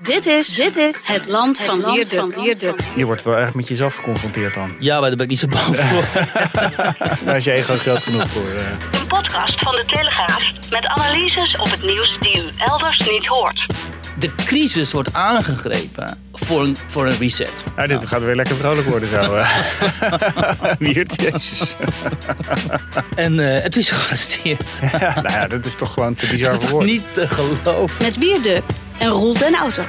Dit is, dit is het land van Wierde. Je wordt wel erg met jezelf geconfronteerd dan. Ja, maar daar ben ik niet zo bang voor. Daar is je ego groot genoeg voor. eh. Een podcast van de Telegraaf met analyses op het nieuws die u elders niet hoort. De crisis wordt aangegrepen voor een, voor een reset. Ja, dit gaat weer lekker vrolijk worden zo. eh. Wiert, jezus. En eh, het is gearresteerd. Ja, nou ja, dat is toch gewoon te bizar Dat voor is woorden. niet te geloven. Met Wierde en Roel den Auto.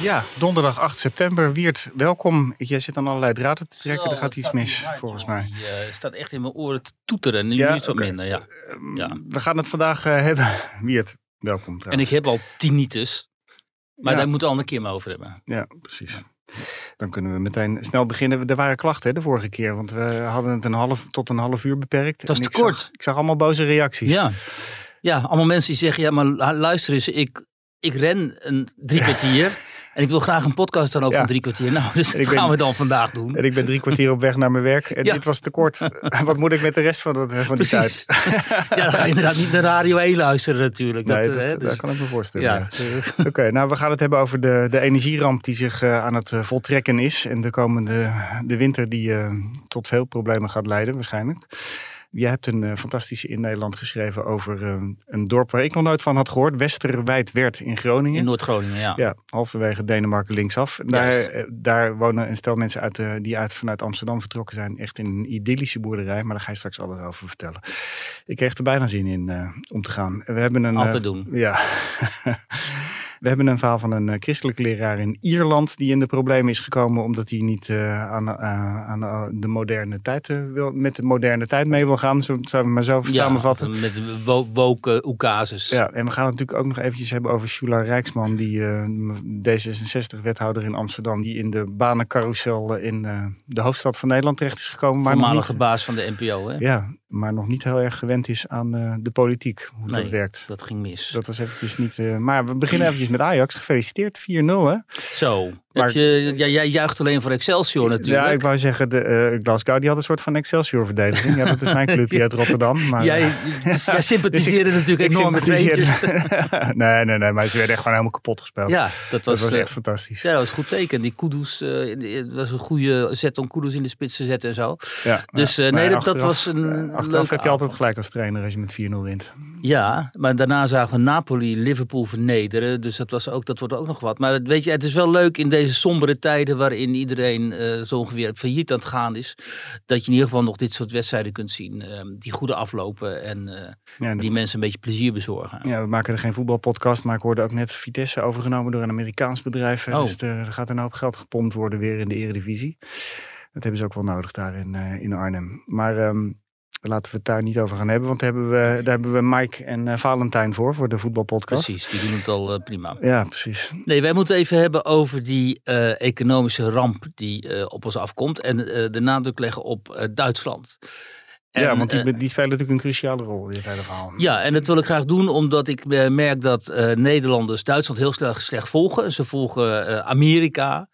Ja, donderdag 8 september. Wiert, welkom. Jij zit aan allerlei draden te trekken. Zo, er gaat iets mis, volgens mij. Die eh, staat echt in mijn oren te toeteren. Nu, Ja, nu is het minder, ja. ja. We gaan het vandaag eh, hebben. Wiert, welkom En ik heb al tinnitus. Maar Ja. daar moeten we al een keer maar over hebben. Ja, precies. Dan kunnen we meteen snel beginnen. Er waren klachten hè, de vorige keer, want we hadden het een half, tot een half uur beperkt. Dat was En te ik zag- kort. ik zag allemaal boze reacties. Ja. ja, allemaal mensen die zeggen, ja, maar lu- luister eens, ik, ik ren een drie kwartier. En ik wil graag een podcast dan ook Ja. van drie kwartier. Nou, dus dat ben- gaan we dan vandaag doen. En ik ben drie kwartier op weg naar mijn werk. En Ja. dit was te kort. Wat moet ik met de rest van, dat, van die tijd? ja, dan ga je inderdaad niet naar Radio 1 luisteren natuurlijk. Nee, Dat, dat, eh, hè, dat dus- kan ik me voorstellen. ja. Oké, nou we gaan het hebben over de, de energieramp die zich eh, aan het eh, voltrekken is. En de komende de winter die tot veel problemen gaat leiden waarschijnlijk. Jij hebt een eh, fantastische in Nederland geschreven over eh, een dorp waar ik nog nooit van had gehoord. Westerwijdwerd in Groningen. In Noord-Groningen, ja. Ja, halverwege Denemarken linksaf. Daar, eh, daar wonen een stel mensen uit, eh, die uit, vanuit Amsterdam vertrokken zijn. Echt in een idyllische boerderij, maar daar ga je straks alles over vertellen. Ik kreeg er bijna zin in om te gaan. We hebben een, Altijd eh, doen. Ja. We hebben een verhaal van een eh, christelijke leraar in Ierland die in de problemen is gekomen omdat hij niet eh, aan, eh, aan de moderne tijd wil, met de moderne tijd mee wil gaan. Zo zou ik maar zo Ja, samenvatten. Met de wo- woke oekazus. Ja, en we gaan het natuurlijk ook nog eventjes hebben over Shula Rijksman, die eh, D66-wethouder in Amsterdam, die in de banencarousel in de hoofdstad van Nederland terecht is gekomen. Maar nog, Voormalige baas van de NPO, hè? ja, maar nog niet heel erg gewend is aan de politiek, hoe Nee, dat werkt. Dat ging mis. Dat was eventjes niet... maar we beginnen eventjes met Ajax. Gefeliciteerd, 4-0 hè? Zo. Maar- Heb je, ja, jij juicht alleen voor Excelsior natuurlijk. Ja, ik wou zeggen, de, eh, Glasgow die had een soort van Excelsior-verdediging. Ja, dat is mijn clubje uit Rotterdam. Maar, jij, eh, jij sympathiseerde natuurlijk ik enorm met Rangers. nee, nee, nee, maar ze werden echt gewoon helemaal kapot gespeeld. Ja, dat dat was, eh, echt fantastisch. ja, dat was een goed teken. Die Kudus, die- het was een goede zet om Kudus in de spits te zetten en zo. Ja, Dus, nee, dat- dat achteraf- was een Achteraf heb je altijd gelijk als trainer als je met 4-0 wint. Ja, maar daarna zagen we Napoli Liverpool vernederen. Dus dat, was ook, dat wordt ook nog wat. Maar weet je, het is wel leuk in deze sombere tijden waarin iedereen eh, zo ongeveer failliet aan het gaan is. Dat je in ieder geval nog dit soort wedstrijden kunt zien. eh, die goede aflopen en eh, Ja, die mensen een beetje plezier bezorgen. ja, we maken er geen voetbalpodcast, maar ik hoorde ook net Vitesse overgenomen door een Amerikaans bedrijf. Oh. Dus er gaat een hoop geld gepompt worden weer in de eredivisie. Dat hebben ze ook wel nodig daar in, in Arnhem. Maar ehm, laten we het daar niet over gaan hebben, want daar hebben we, daar hebben we Mike en eh, Valentijn voor, voor de voetbalpodcast. Precies, die doen het al eh, prima. Ja, precies. Nee, wij moeten even hebben over die eh, economische ramp die op ons afkomt. En de nadruk leggen op eh, Ja, want die, eh, die spelen natuurlijk een cruciale rol in dit hele verhaal. Ja, en dat wil ik graag doen omdat ik eh, merk dat eh, Nederlanders Duitsland heel slecht, slecht volgen. Ze volgen Amerika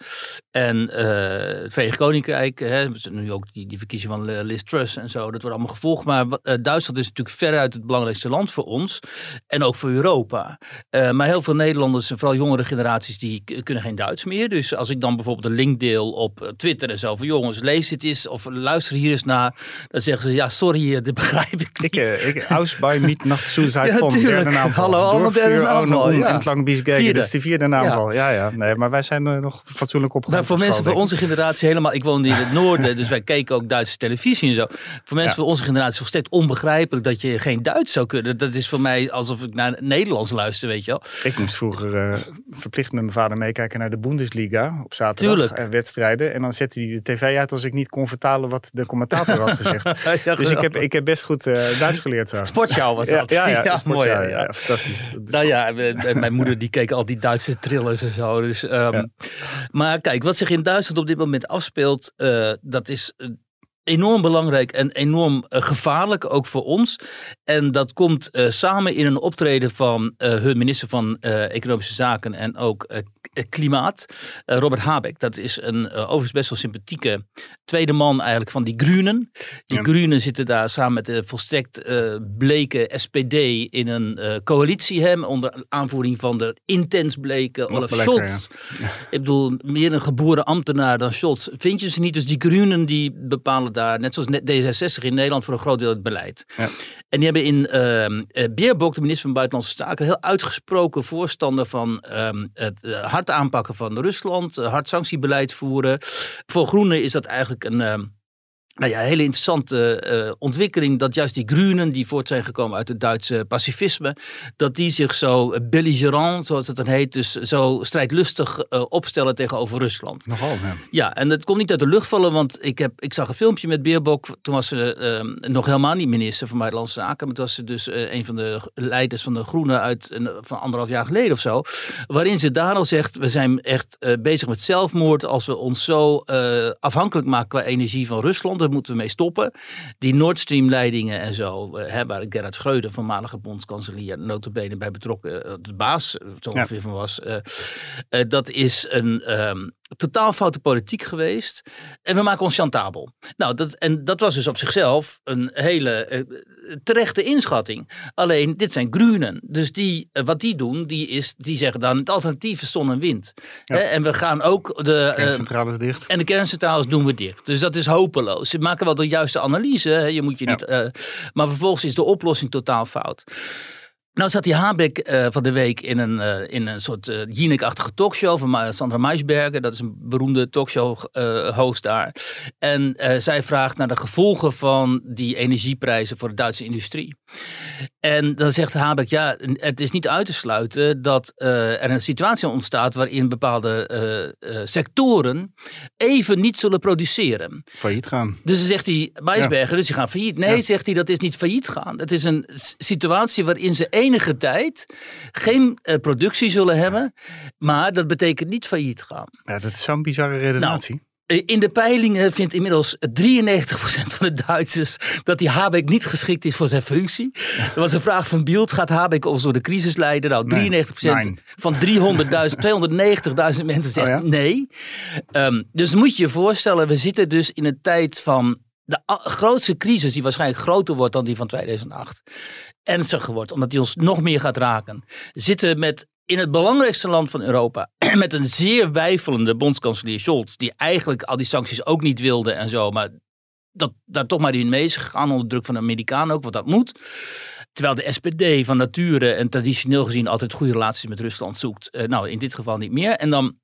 en eh, het Verenigd Koninkrijk. Hè, nu ook die, die verkiezing van Liz Truss en zo, dat wordt allemaal gevolgd. Maar Duitsland is natuurlijk veruit het belangrijkste land voor ons en ook voor Europa. Maar heel veel Nederlanders, vooral jongere generaties, die kunnen geen Duits meer. Dus als ik dan bijvoorbeeld een link deel op Twitter en zo van jongens, lees dit eens of luister hier eens naar. Dan zeggen ze, ja sorry, eh, dit begrijp ik niet. Ik, eh, ik, aus bij niet nach Suicide Ja, tuurlijk. derde. Hallo, allemaal derde um ja. entlang. Vierde. Dat is de vierde naamval. Ja. ja, Nee, maar wij zijn er nog fatsoenlijk opgevoed. Maar voor mensen van onze generatie helemaal. Ik woonde in het noorden, dus wij keken ook Duitse televisie en zo. Voor mensen Ja. van onze generatie volstrekt onbegrijpelijk dat je geen Duits zou kunnen. Dat is voor mij alsof ik naar Nederlands luister, weet je wel. ik. Ik moest vroeger eh, verplicht met mijn vader meekijken naar de Bundesliga op zaterdag. Tuurlijk. eh, wedstrijden. En dan zette hij de tv uit als ik niet kon vertalen wat de commentator had gezegd. Dus ik heb, ik heb best goed eh, Duits geleerd zo. Sportshow was dat. ja, ja, mooi. Ja, ja, ja. fantastisch. Nou ja, mijn moeder die keek al die Duitse thrillers en zo. Dus, ehm. Maar kijk, wat zich in Duitsland op dit moment afspeelt, eh, dat is eh, enorm belangrijk en enorm uh, gevaarlijk, ook voor ons. En dat komt uh, samen in een optreden van uh, hun minister van Economische Zaken en ook Klimaat, Robert Habeck. Dat is een overigens best wel sympathieke tweede man eigenlijk van die Groenen. Die ja. Groenen zitten daar samen met de volstrekt bleke SPD in een coalitie, hem onder aanvoering van de intens bleke Olaf Scholz. Ja. Ik bedoel, meer een geboren ambtenaar dan Scholz. Vind je ze niet? Dus die Groenen die bepalen daar, net zoals D66 in Nederland, voor een groot deel het beleid. Ja. En die hebben in uh, Beerbok, de minister van Buitenlandse Zaken, heel uitgesproken voorstander van uh, het uh, hard aanpakken van Rusland, hard sanctiebeleid voeren. Voor Groenen is dat eigenlijk een ehm, nou ja, hele interessante uh, ontwikkeling dat juist die Groenen, die voort zijn gekomen uit het Duitse pacifisme, dat die zich zo belligerant, zoals het dan heet, dus zo strijdlustig uh, opstellen tegenover Rusland. Nogal, ja. Ja, en het komt niet uit de lucht vallen, want ik, heb, ik zag een filmpje met Beerbok, toen was ze uh, nog helemaal niet minister van Buitenlandse Zaken, maar toen was ze dus een van de leiders van de Groenen uit van anderhalf jaar geleden of zo, waarin ze daar al zegt, we zijn echt bezig met zelfmoord als we ons zo afhankelijk maken qua energie van Rusland daar moeten we mee stoppen. Die Nord Stream leidingen en zo, uh, hè, waar Gerhard Schreuder, voormalige bondskanselier, notabene bij betrokken, uh, de baas zo ongeveer ja. van was. Dat is een um, totaal foute politiek geweest. En we maken ons chantabel. Nou, dat, en dat was dus op zichzelf een hele uh, terechte inschatting. Alleen, dit zijn groenen. Dus die, uh, wat die doen, die, is, die zeggen dan het alternatief is zon en wind. Ja. en we gaan ook de... kerncentrales uh, dicht. En de kerncentrales doen we dicht. Dus dat is hopeloos. Ze maken wel de juiste analyse. Hè. Je moet je ja. niet... maar vervolgens is de oplossing totaal fout. Nou zat die Habeck uh, van de week in een, uh, in een soort uh, Jinek-achtige talkshow van Sandra Maisberger. Dat is een beroemde talkshow-host daar. En zij vraagt naar de gevolgen van die energieprijzen voor de Duitse industrie. En dan zegt Habeck, ja, het is niet uit te sluiten dat er een situatie ontstaat waarin bepaalde sectoren even niet zullen produceren. Failliet gaan. Dus dan zegt hij, Maisberger, ja. dus die gaan failliet. Nee, ja. zegt hij, dat is niet failliet gaan. Het is een situatie waarin ze enige tijd geen uh, productie zullen hebben. Maar dat betekent niet failliet gaan. Ja, dat is zo'n bizarre redenatie. Nou, in de peilingen vindt inmiddels 93% van de Duitsers dat die Habeck niet geschikt is voor zijn functie. Er was een vraag van Bielt, gaat Habeck ons door de crisis leiden? Nou, 93% nee, van 300.000, 290.000 mensen zegt oh ja? nee. Um, dus moet je je voorstellen, we zitten dus in een tijd van de grootste crisis, die waarschijnlijk groter wordt dan die van 2008, ernstiger wordt, omdat die ons nog meer gaat raken, zitten met in het belangrijkste land van Europa, met een zeer wijfelende bondskanselier Scholz, die eigenlijk al die sancties ook niet wilde en zo, maar dat daar toch maar in mee is gegaan onder druk van de Amerikanen ook, want dat moet. Terwijl de SPD van nature en traditioneel gezien altijd goede relaties met Rusland zoekt. Uh, nou, in dit geval niet meer. En dan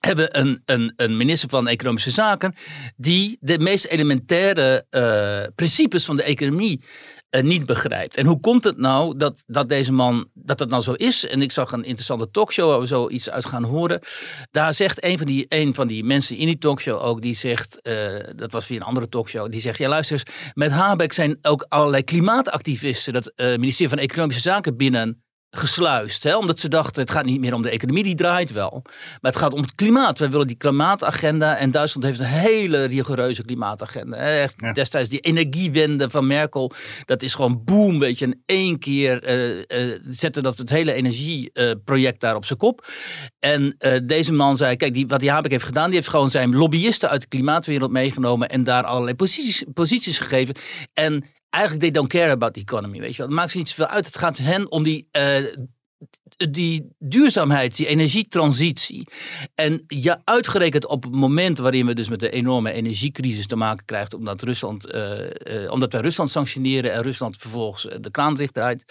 hebben een, een, een minister van Economische Zaken die de meest elementaire uh, principes van de economie uh, niet begrijpt. En hoe komt het nou dat, dat deze man, dat dat nou zo is? En ik zag een interessante talkshow waar we zo iets uit gaan horen. Daar zegt een van die, een van die mensen in die talkshow ook, die zegt, uh, dat was via een andere talkshow, die zegt, ja luister eens, met Habeck zijn ook allerlei klimaatactivisten, dat ministerie van Economische Zaken binnen gesluist. Hè? Omdat ze dachten, het gaat niet meer om de economie, die draait wel. Maar het gaat om het klimaat. Wij willen die klimaatagenda. En Duitsland heeft een hele rigoureuze klimaatagenda. Echt, ja. Destijds die energiewende van Merkel. Dat is gewoon boom, weet je. In één keer uh, uh, zette dat het hele energieproject uh, daar op zijn kop. En deze man zei, kijk, die, wat die Habeck heeft gedaan... die heeft gewoon zijn lobbyisten uit de klimaatwereld meegenomen... en daar allerlei posities, posities gegeven. En eigenlijk they don't care about the economy, weet je wel. Het maakt ze niet zoveel uit. Het gaat hen om die, uh, die duurzaamheid, die energietransitie. En ja, uitgerekend op het moment waarin we dus met de enorme energiecrisis te maken krijgen, omdat, Rusland, uh, uh, omdat wij Rusland sanctioneren en Rusland vervolgens de kraan dicht draait,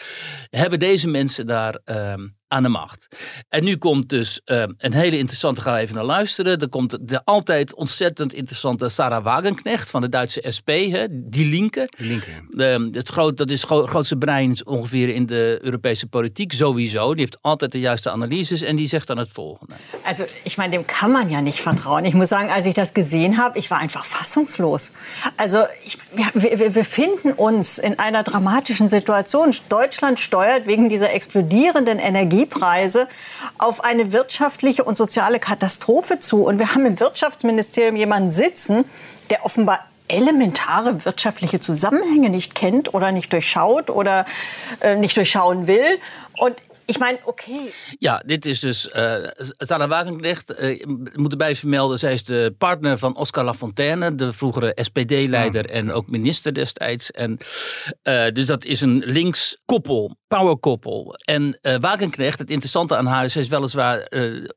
hebben deze mensen daar ehm, aan de macht. En nu komt dus uh, een hele interessante, ga even naar luisteren. Er komt de altijd ontzettend interessante Sarah Wagenknecht van de Duitse SP, hè, die linker. Die linker. Uh, het groot, dat is het grootste brein ongeveer in de Europese politiek, sowieso. Die heeft altijd de juiste analyses en die zegt dan het volgende. Also, ich meine, dem kann man ja nicht vertrauen. Ich muss sagen, als ich das gesehen habe, ich war einfach fassungslos. Also, ich, wir, wir befinden uns in einer dramatischen Situation. Deutschland steuert wegen dieser explodierenden Energie Energiepreise auf eine wirtschaftliche und soziale Katastrophe zu. Und wir haben im Wirtschaftsministerium jemanden sitzen, der offenbar elementare wirtschaftliche Zusammenhänge nicht kennt oder nicht durchschaut oder äh, nicht durchschauen will. Und ik meine, oké. Ja, dit is dus uh, Sarah Wagenknecht. Uh, moet erbij vermelden, zij is de partner van Oscar Lafontaine, de vroegere SPD-leider ah. en ook minister destijds. En, uh, dus dat is een links koppel, power koppel. En Wagenknecht, het interessante aan haar is, zij is weliswaar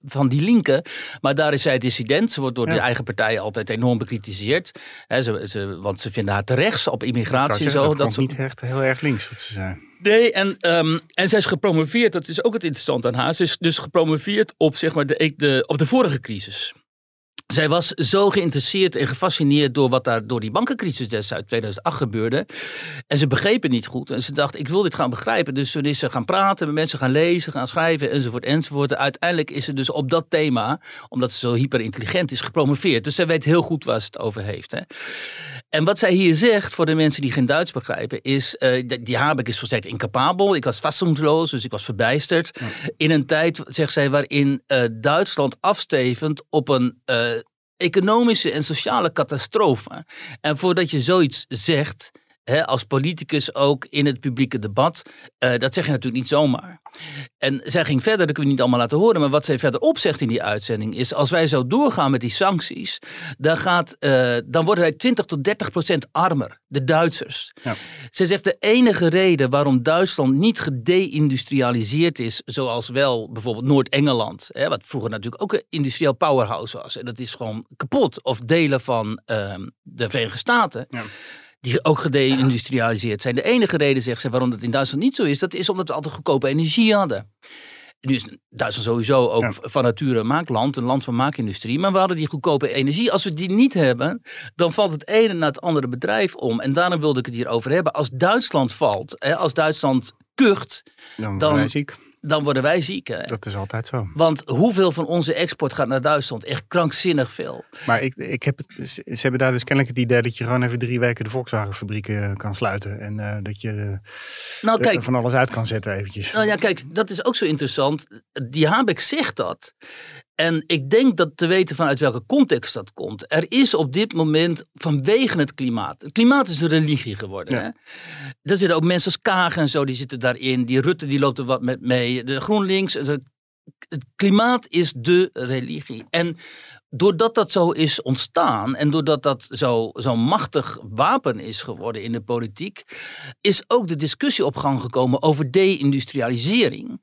van die linken, maar daar is zij dissident. Ze wordt door de eigen partij altijd enorm bekritiseerd. ze, ze, want ze vinden haar te rechts op immigratie. Zeggen, zo, dat, dat is niet echt heel erg links wat ze zijn. Nee, en, um, en zij is gepromoveerd, dat is ook het interessante aan haar. Ze is dus gepromoveerd op, zeg maar, de, de, op de vorige crisis. Zij was zo geïnteresseerd en gefascineerd door wat daar door die bankencrisis destijds 2008 gebeurde. En ze begreep het niet goed. En ze dacht, ik wil dit gaan begrijpen. Dus toen is ze gaan praten, met mensen gaan lezen, gaan schrijven enzovoort enzovoort. En uiteindelijk is ze dus op dat thema, omdat ze zo hyperintelligent is, gepromoveerd. Dus zij weet heel goed waar ze het over heeft. Hè. En wat zij hier zegt, voor de mensen die geen Duits begrijpen, is, uh, die Habeck is volstrekt incapabel. Ik was fassungsloos, dus ik was verbijsterd. In een tijd, zegt zij, waarin uh, Duitsland afstevend op een uh, economische en sociale catastrofe. En voordat je zoiets zegt, als politicus ook in het publieke debat. Uh, dat zeg je natuurlijk niet zomaar. En zij ging verder, dat kunnen we niet allemaal laten horen. Maar wat zij verder opzegt in die uitzending is: als wij zo doorgaan met die sancties, dan, gaat, uh, dan worden wij 20 tot 30 procent armer, de Duitsers. Ja. Zij zegt de enige reden waarom Duitsland niet gedeindustrialiseerd is, zoals wel bijvoorbeeld Noord-Engeland, wat vroeger natuurlijk ook een industrieel powerhouse was. En dat is gewoon kapot. Of delen van uh, de Verenigde Staten. Ja die ook gedeindustrialiseerd zijn. De enige reden, zegt ze, waarom dat in Duitsland niet zo is, dat is omdat we altijd goedkope energie hadden. Nu is Duitsland sowieso ook van nature een maakland, een land van maakindustrie. Maar we hadden die goedkope energie. Als we die niet hebben, dan valt het ene naar het andere bedrijf om. En daarom wilde ik het hier over hebben. Als Duitsland valt, hè, als Duitsland kucht, dan, dan, ziek dan worden wij ziek. Hè? Dat is altijd zo. Want hoeveel van onze export gaat naar Duitsland? Echt krankzinnig veel. Maar ik, ik heb het, ze hebben daar dus kennelijk het idee dat je gewoon even drie weken de Volkswagen-fabrieken eh, kan sluiten. En uh, dat je nou, kijk, van alles uit kan zetten eventjes. Nou ja, kijk, dat is ook zo interessant. Die Habeck zegt dat. En ik denk dat te weten vanuit welke context dat komt. Er is op dit moment vanwege het klimaat. Het klimaat is een religie geworden. Ja. Hè? Er zitten ook mensen als Kagen en zo, die zitten daarin. Die Rutte die loopt er wat met mee. De GroenLinks. Het, het klimaat is de religie. En doordat dat zo is ontstaan en doordat dat zo'n zo machtig wapen is geworden in de politiek, is ook de discussie op gang gekomen over deindustrialisering.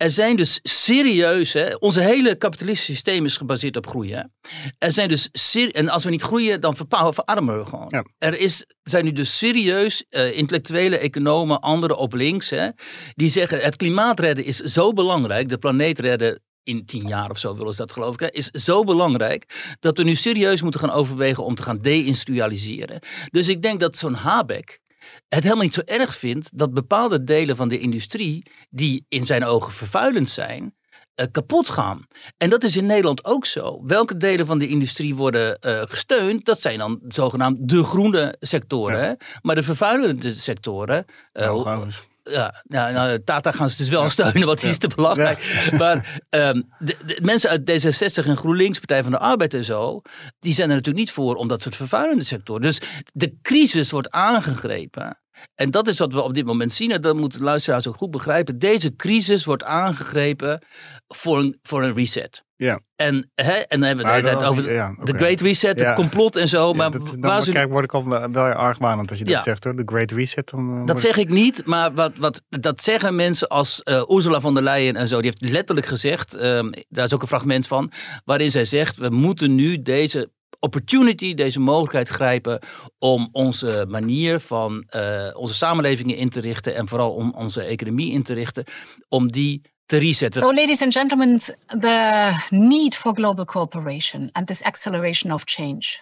Er zijn dus serieus, hè, onze hele kapitalistische systeem is gebaseerd op groeien. Er zijn dus en als we niet groeien, dan verarmen we gewoon. Er is, zijn nu dus serieus uh, intellectuele economen, anderen op links, hè, die zeggen het klimaat redden is zo belangrijk, de planeet redden in tien jaar of zo willen ze dat geloof ik, hè, is zo belangrijk dat we nu serieus moeten gaan overwegen om te gaan deindustrialiseren. Dus ik denk dat zo'n Habeck, het helemaal niet zo erg vindt dat bepaalde delen van de industrie, die in zijn ogen vervuilend zijn, uh, kapot gaan. En dat is in Nederland ook zo. Welke delen van de industrie worden uh, gesteund? Dat zijn dan zogenaamd de groene sectoren. Maar de vervuilende sectoren. Uh, ja, ja nou, Tata gaan ze dus wel steunen, want die is te belangrijk. Maar um, de, de, mensen uit D66 en GroenLinks, Partij van de Arbeid en zo, die zijn er natuurlijk niet voor om dat soort vervuilende sectoren. Dus de crisis wordt aangegrepen. En dat is wat we op dit moment zien. En dat moeten luisteraars ook goed begrijpen. Deze crisis wordt aangegrepen voor een, voor een reset. Ja. En, hè, en dan hebben we het over de Great Reset, het complot en zo. maar dat, dan ze... kijk, word ik al wel argwanend als je dat zegt hoor. De Great Reset. Dan, uh, dat zeg ik niet, maar wat, wat, dat zeggen mensen als uh, Ursula von der Leyen en zo. Die heeft letterlijk gezegd, um, daar is ook een fragment van, waarin zij zegt, we moeten nu deze opportunity, deze mogelijkheid grijpen om onze manier van uh, onze samenlevingen in te richten en vooral om onze economie in te richten, om die. So, ladies and gentlemen, the need for global cooperation and this acceleration of change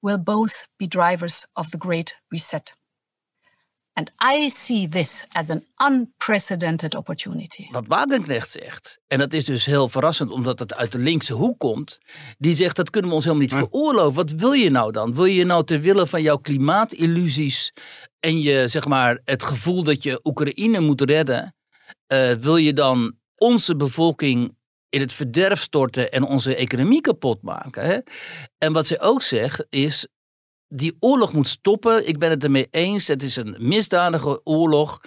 will both be drivers of the Great Reset. And I see this as an unprecedented opportunity. Wat Wagenknecht zegt, en dat is dus heel verrassend omdat het uit de linkse hoek komt, die zegt dat kunnen we ons helemaal niet veroorloven. Wat wil je nou dan? Wil je nou ter wille van jouw klimaatillusies en je, zeg maar, het gevoel dat je Oekraïne moet redden, uh, wil je dan onze bevolking in het verderf storten en onze economie kapot maken? Hè? En wat zij ook zegt is, die oorlog moet stoppen. Ik ben het ermee eens. Het is een misdadige oorlog.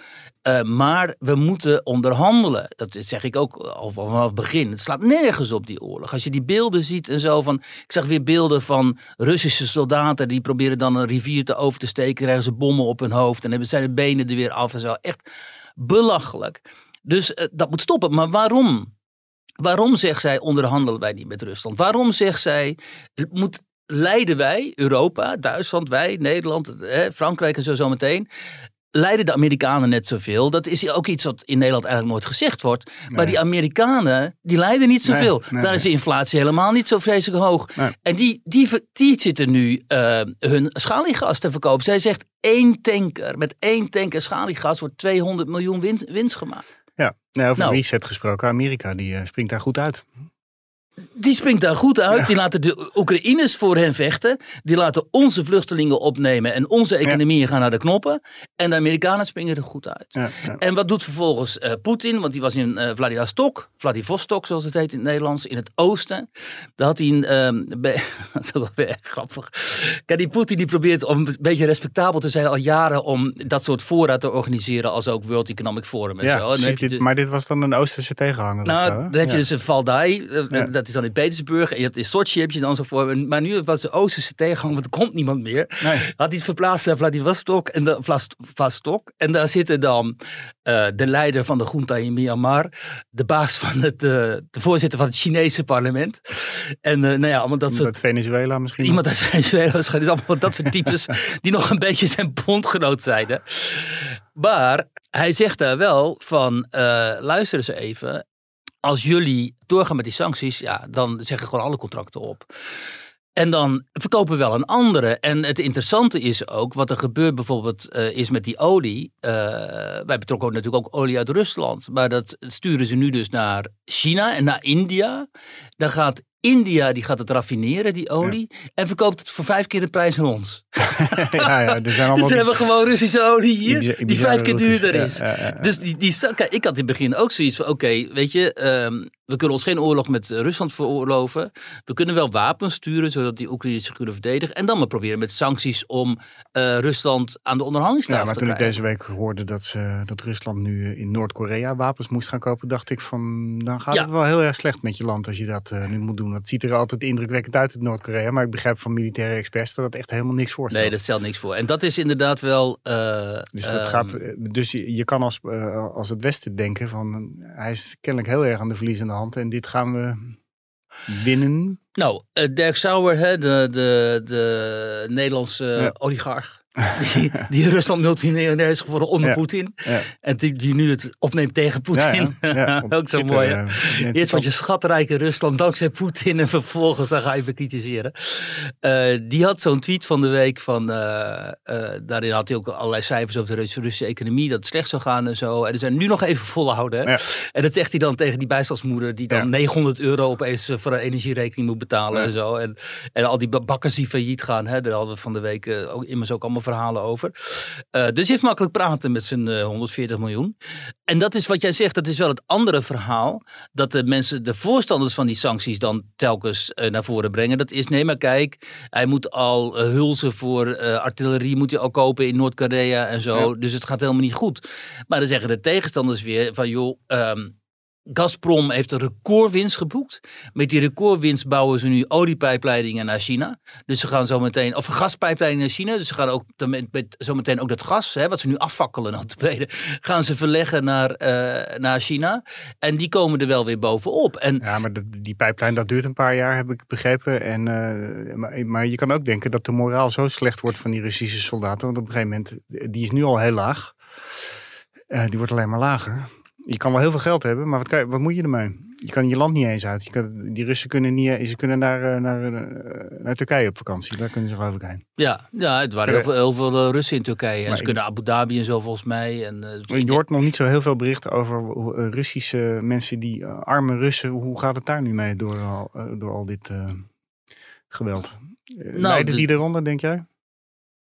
Uh, maar we moeten onderhandelen. Dat zeg ik ook al vanaf het begin. Het slaat nergens op die oorlog. Als je die beelden ziet en zo van. Ik zag weer beelden van Russische soldaten. die proberen dan een rivier te over te steken. krijgen ze bommen op hun hoofd. en hebben zijn benen er weer af en zo. Echt belachelijk. Dus uh, dat moet stoppen. Maar waarom? Waarom zegt zij onderhandelen wij niet met Rusland? Waarom zegt zij moet leiden wij, Europa, Duitsland, wij, Nederland, Frankrijk en zo zometeen, leiden de Amerikanen net zoveel. Dat is ook iets wat in Nederland eigenlijk nooit gezegd wordt. Maar die Amerikanen, die leiden niet zoveel. Daar is de inflatie helemaal niet zo vreselijk hoog. En die, die, die zitten nu uh, hun schaliegas te verkopen. Zij zegt één tanker, met één tanker schaliegas wordt 200 miljoen winst, winst gemaakt. Ja, nou, over nou, reset gesproken, Amerika die uh, springt daar goed uit. Die springt daar goed uit. Die laten de Oekraïners voor hen vechten. Die laten onze vluchtelingen opnemen. En onze economieën gaan naar de knoppen. En de Amerikanen springen er goed uit. Ja, en wat doet vervolgens uh, Poetin? Want die was in uh, Vladivostok. Vladivostok, zoals het heet in het Nederlands. In het oosten. Daar had hij een... Um, dat is wel weer grappig. Kijk, die Poetin die probeert om een beetje respectabel te zijn al jaren. Om dat soort voorraad te organiseren. Als ook World Economic Forum en zo. dit, maar dit was dan een Oosterse tegenhanger. Nou, dan heb je dus een Valdai. Uh, dat is dan in Petersburg. En je hebt in Sochi heb je dan zo voor. Maar nu was de Oosterse tegengang, want er komt niemand meer. Nee. Had hij het verplaatst naar Vladivostok en de Vladivostok. En daar zitten dan uh, de leider van de junta in Myanmar. De baas van het, uh, de voorzitter van het Chinese parlement. En uh, nou ja, allemaal dat soort... Uit Venezuela misschien? Iemand uit Venezuela waarschijnlijk. allemaal dat soort types die nog een beetje zijn bondgenoot zijn. Maar hij zegt daar wel van, luister eens even als jullie doorgaan met die sancties, ja, dan zeggen gewoon alle contracten op. En dan verkopen we wel een andere. En het interessante is ook, wat er gebeurt bijvoorbeeld uh, is met die olie. Uh, wij betrokken natuurlijk ook olie uit Rusland. Maar dat sturen ze nu dus naar China en naar India. Dan gaat India die gaat het raffineren, die olie. En verkoopt het voor vijf keer de prijs aan ons. ja, ja, er zijn allemaal dus we hebben gewoon Russische olie hier, die vijf keer duurder is. dus die, die, kijk, ik had in het begin ook zoiets van, oké, weet je, um, we kunnen ons geen oorlog met Rusland veroorloven. We kunnen wel wapens sturen, zodat die Oekraïners zich kunnen verdedigen. En dan maar proberen met sancties om uh, Rusland aan de onderhandelingstafel ja, maar toen ik deze week hoorde dat, ze, dat Rusland nu in Noord-Korea wapens moest gaan kopen, dacht ik van, dan gaat het wel heel erg slecht met je land als je dat uh, nu moet doen. Dat ziet er altijd indrukwekkend uit in Noord-Korea, maar ik begrijp van militaire experts dat het echt helemaal niks voorstelt. Nee, dat stelt niks voor. En dat is inderdaad wel... Uh, dus dat gaat, dus je, je kan als, als het Westen denken van, hij is kennelijk heel erg aan de hand. En dit gaan we winnen. Nou, uh, Dirk Sauer, hè, de, de, de Nederlandse ja. oligarch. Die, die Rusland multimiljonair is geworden onder ja. Poetin. Ja. En die, die, nu het opneemt tegen Poetin. Ja, Ook zo mooi. Uh, Eerst was je schatrijke Rusland dankzij Poetin en vervolgens dan ga je bekritiseren. Uh, die had zo'n tweet van de week van, uh, daarin had hij ook allerlei cijfers over de Russische economie, dat het slecht zou gaan en zo. En er zijn nu nog even volhouden. En dat zegt hij dan tegen die bijstandsmoeder die dan 900 euro opeens voor een energierekening moet betalen en zo. En, en al die bakkers die failliet gaan, hè, daar hadden we van de week ook, immers ook allemaal verhalen over. Uh, dus hij heeft makkelijk praten met zijn uh, 140 miljoen. En dat is wat jij zegt, dat is wel het andere verhaal. Dat de mensen, de voorstanders van die sancties dan telkens uh, naar voren brengen. Dat is, nee maar kijk, hij moet al hulzen voor artillerie moet hij al kopen in Noord-Korea en zo. Ja. Dus het gaat helemaal niet goed. Maar dan zeggen de tegenstanders weer van joh... Um, Gazprom heeft een recordwinst geboekt. Met die recordwinst bouwen ze nu oliepijpleidingen naar China. Dus ze gaan zo meteen, of gaspijpleidingen naar China. Dus ze gaan ook met, met, zo meteen ook dat gas, hè, wat ze nu afvakkelen, gaan ze verleggen naar, uh, naar China. En die komen er wel weer bovenop. En, ja, maar die pijplijn dat duurt een paar jaar, heb ik begrepen. En, uh, maar, maar, je kan ook denken dat de moraal zo slecht wordt van die Russische soldaten. Want op een gegeven moment, die is nu al heel laag. Uh, die wordt alleen maar lager. Je kan wel heel veel geld hebben, maar wat, kan, wat moet je ermee? Je kan je land niet eens uit. Je kan, die Russen kunnen, niet, ze kunnen naar, naar, naar Turkije op vakantie. Daar kunnen ze geloof ik heen. Ja, ja het waren heel veel, heel veel Russen in Turkije. En ze kunnen Abu Dhabi en zo volgens mij. En, uh, je hoort nog niet zo heel veel berichten over Russische mensen, die arme Russen. Hoe gaat het daar nu mee door al, door al dit uh, geweld? Nou, Leiden die eronder, denk jij?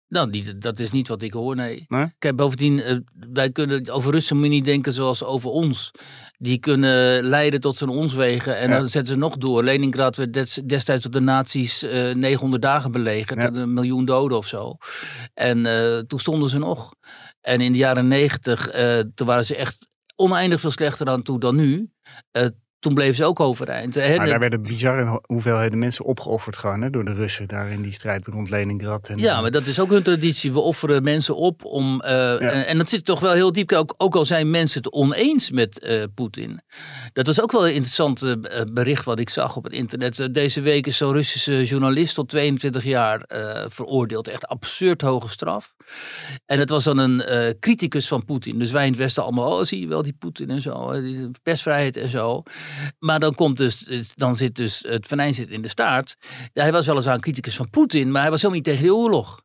Nou, niet, dat is niet wat ik hoor, nee. Nee? Kijk, bovendien, eh, wij kunnen over Russen moet niet denken zoals over ons. Die kunnen leiden tot zijn onswegen en Ja. dan zetten ze nog door. Leningrad werd des- destijds door de nazi's eh 900 dagen belegerd. Ja. Een miljoen doden of zo. En eh, toen stonden ze nog. En in de jaren 90, eh, toen waren ze echt oneindig veel slechter aan toe dan nu. Eh, toen bleven ze ook overeind. Hè, Maar daar werden bizarre hoeveelheden mensen opgeofferd gewoon hè, door de Russen daar in die strijd rond Leningrad. En, Ja, eh, maar dat is ook hun traditie. We offeren mensen op om. eh, en, en dat zit toch wel heel diep. Ook, ook al zijn mensen het oneens met eh, Poetin. Dat was ook wel een interessant bericht wat ik zag op het internet. Deze week is zo'n Russische journalist tot 22 jaar veroordeeld. Echt absurd hoge straf. En het was dan een criticus van Poetin. Dus wij in het Westen allemaal, oh zie je wel die Poetin en zo. die persvrijheid en zo. Maar dan komt dus, dan zit dus het venijn zit in de staart. Hij was weliswaar een criticus van Poetin, maar hij was helemaal niet tegen de oorlog.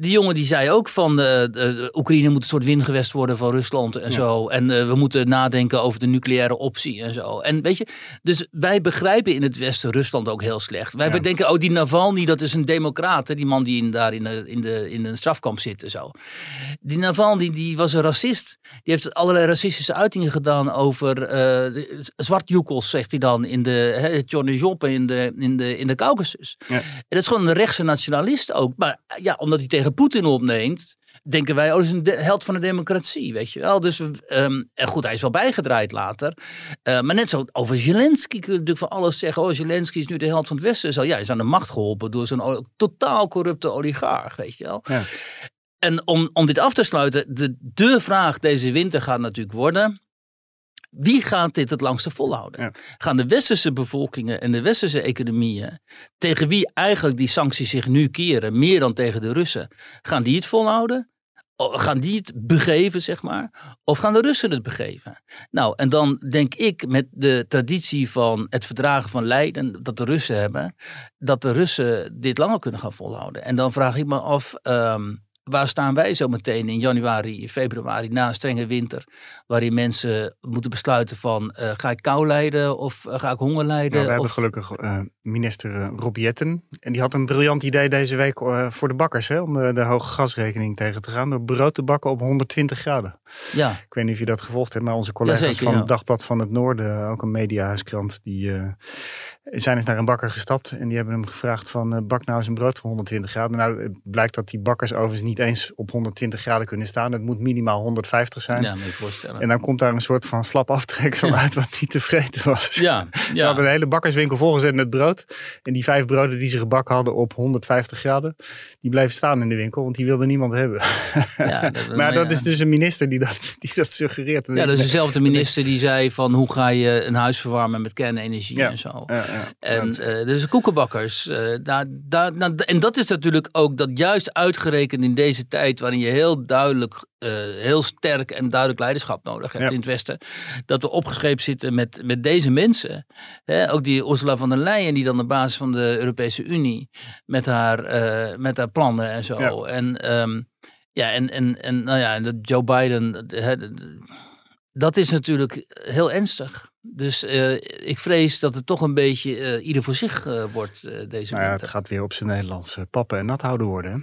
Die jongen die zei ook van de Oekraïne moet een soort wingewest worden van Rusland en Ja. zo. En eh, we moeten nadenken over de nucleaire optie en zo. En weet je, dus wij begrijpen in het Westen Rusland ook heel slecht. Wij Ja. denken, oh die Navalny dat is een democraat. Hè? Die man die in, daar in, de, in, de, in een strafkamp zit en zo. Die Navalny die was een racist. Die heeft allerlei racistische uitingen gedaan over eh, zwartjoekels, zegt hij dan, in de Johnny Job in de, in de, in de Caucasus. Ja. En dat is gewoon een rechtse nationalist ook. Maar ja, omdat hij tegen Poetin opneemt, denken wij, oh, dat is een de- held van de democratie, weet je wel. Dus, ehm, en goed, hij is wel bijgedraaid later. Eh, maar net zo over Zelensky kun je natuurlijk van alles zeggen. Oh, Zelensky is nu de held van het Westen. Zo, ja, hij is aan de macht geholpen door zo'n totaal corrupte oligarch, weet je wel. Ja. En om, om dit af te sluiten, de, de vraag deze winter gaat natuurlijk worden... Wie gaat dit het langste volhouden? Ja. Gaan de westerse bevolkingen en de westerse economieën, tegen wie eigenlijk die sancties zich nu keren, meer dan tegen de Russen, gaan die het volhouden? Gaan die het begeven, zeg maar? Of gaan de Russen het begeven? Nou, en dan denk ik met de traditie van het verdragen van Leiden, dat de Russen hebben, dat de Russen dit langer kunnen gaan volhouden. En dan vraag ik me af, ehm, waar staan wij zo meteen in januari, februari, na een strenge winter, waarin mensen moeten besluiten van, eh, ga ik kou lijden of eh, ga ik honger lijden? Nou, we hebben of, gelukkig eh, minister eh, Rob Jetten. En die had een briljant idee deze week eh, voor de bakkers. Hè, om de, de hoge gasrekening tegen te gaan. Door brood te bakken op 120 graden. ja, Ik weet niet of je dat gevolgd hebt. Maar onze collega's van ja. het Dagblad van het Noorden. Ook een mediahuiskrant. Die eh, zijn eens naar een bakker gestapt. En die hebben hem gevraagd van eh, bak nou eens een brood voor 120 graden. Nou het blijkt dat die bakkers overigens niet eens op 120 graden kunnen staan. Het moet minimaal 150 zijn. ja, voorstellen. En dan komt daar een soort van slap aftreksel Ja. uit wat niet tevreden was. ja, Ze ja. hadden een hele bakkerswinkel volgezet met brood. En die vijf broden die ze gebakken hadden op 150 graden, die bleven staan in de winkel, want die wilde niemand hebben. Ja, dat- maar dat ja. is dus een minister die dat, die dat suggereert. Ja, dat is dezelfde minister die zei van hoe ga je een huis verwarmen met kernenergie Ja. en zo. En Dat- eh dus koekenbakkers. eh, daar, daar, nou, en dat is natuurlijk ook dat juist uitgerekend in deze tijd waarin je heel duidelijk, eh, heel sterk en duidelijk leiderschap nodig hebt Ja. in het Westen. Dat we opgescheept zitten met, met deze mensen. Hè, ook die Ursula von der Leyen die dan de basis van de Europese Unie met haar, eh, met haar plannen en zo. Ja. En ehm, ja, en, en, en nou ja, en dat Joe Biden, hè, dat is natuurlijk heel ernstig. Dus eh, ik vrees dat het toch een beetje eh, ieder voor zich eh, wordt eh, deze nou ja, het gaat weer op zijn Nederlandse pappen en nat houden worden. hè.